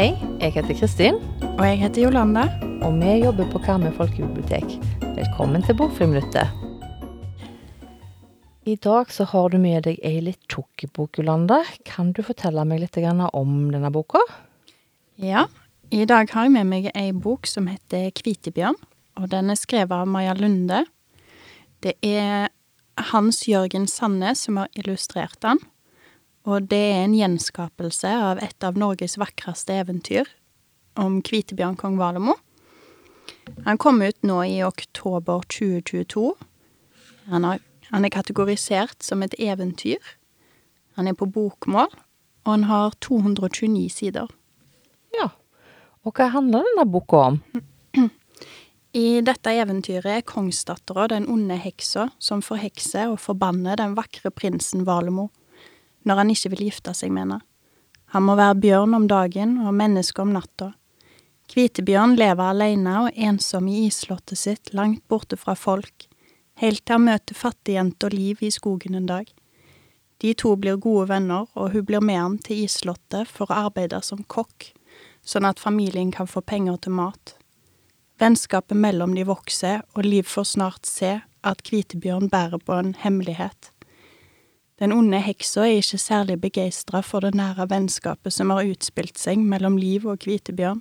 Hei, jeg heter Kristin, Og jeg heter Jolanda. og vi jobber på Karmøy folkebibliotek. Velkommen til Bokfriminuttet. I dag så har du med deg ei litt tjukk bok, Jolanda. Kan du fortelle meg litt om denne boka? Ja, i dag har jeg med meg ei bok som heter Kvitebjørn, og den er skrevet av Maja Lunde. Det er Hans Jørgen Sandnes som har illustrert den, og det er en gjenskapelse av et av Norges vakreste eventyr, om Kvitebjørn kong Valemo. Han kom ut nå i oktober 2022. Han, har, han er kategorisert som et eventyr. Han er på bokmål, og han har 229 sider. Og hva handler denne boka om? I dette eventyret er kongsdattera den onde heksa som forhekser og forbanner den vakre prinsen Valemo når han ikke vil gifte seg med henne. Han må være bjørn om dagen og menneske om natta. Kvitebjørn lever alene og ensom i isslottet sitt langt borte fra folk, helt til han møter fattigjenta Liv i skogen en dag. De to blir gode venner, og hun blir med ham til isslottet for å arbeide som kokk, sånn at familien kan få penger til mat. Vennskapet mellom de vokser, og Liv får snart se at Kvitebjørn bærer på en hemmelighet. Den onde heksa er ikke særlig begeistra for det nære vennskapet som har utspilt seg mellom Liv og Kvitebjørn.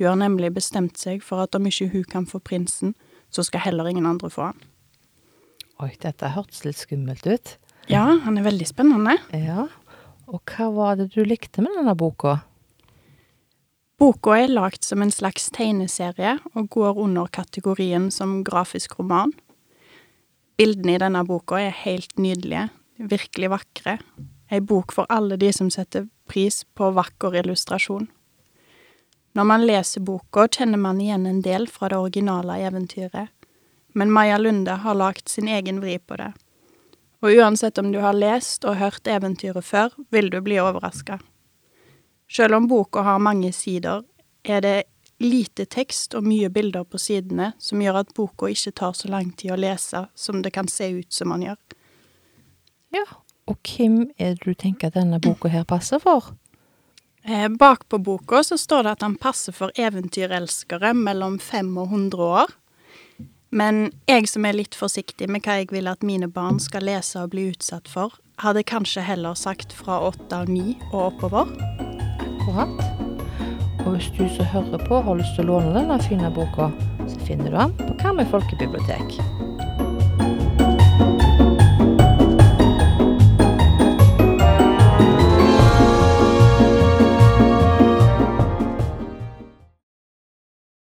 Hun har nemlig bestemt seg for at om ikke hun kan få prinsen, så skal heller ingen andre få han. Oi, dette hørtes litt skummelt ut. Ja, han er veldig spennende. Ja. Og hva var det du likte med denne boka? Boka er lagd som en slags tegneserie og går under kategorien som grafisk roman. Bildene i denne boka er helt nydelige, virkelig vakre. Ei bok for alle de som setter pris på vakker illustrasjon. Når man leser boka, kjenner man igjen en del fra det originale eventyret, men Maja Lunde har lagt sin egen vri på det. Og uansett om du har lest og hørt eventyret før, vil du bli overraska. Selv om boka har mange sider, er det lite tekst og mye bilder på sidene som gjør at boka ikke tar så lang tid å lese som det kan se ut som man gjør. Ja. Og hvem er det du tenker at denne boka her passer for? Eh, bak på boka så står det at han passer for eventyrelskere mellom fem og hundre år. Men jeg som er litt forsiktig med hva jeg vil at mine barn skal lese og bli utsatt for, hadde kanskje heller sagt fra åtte og ni og oppover. Akkurat. Og hvis du som hører på har lyst til å låne denne fine boka, så finner du den på Karmøy folkebibliotek.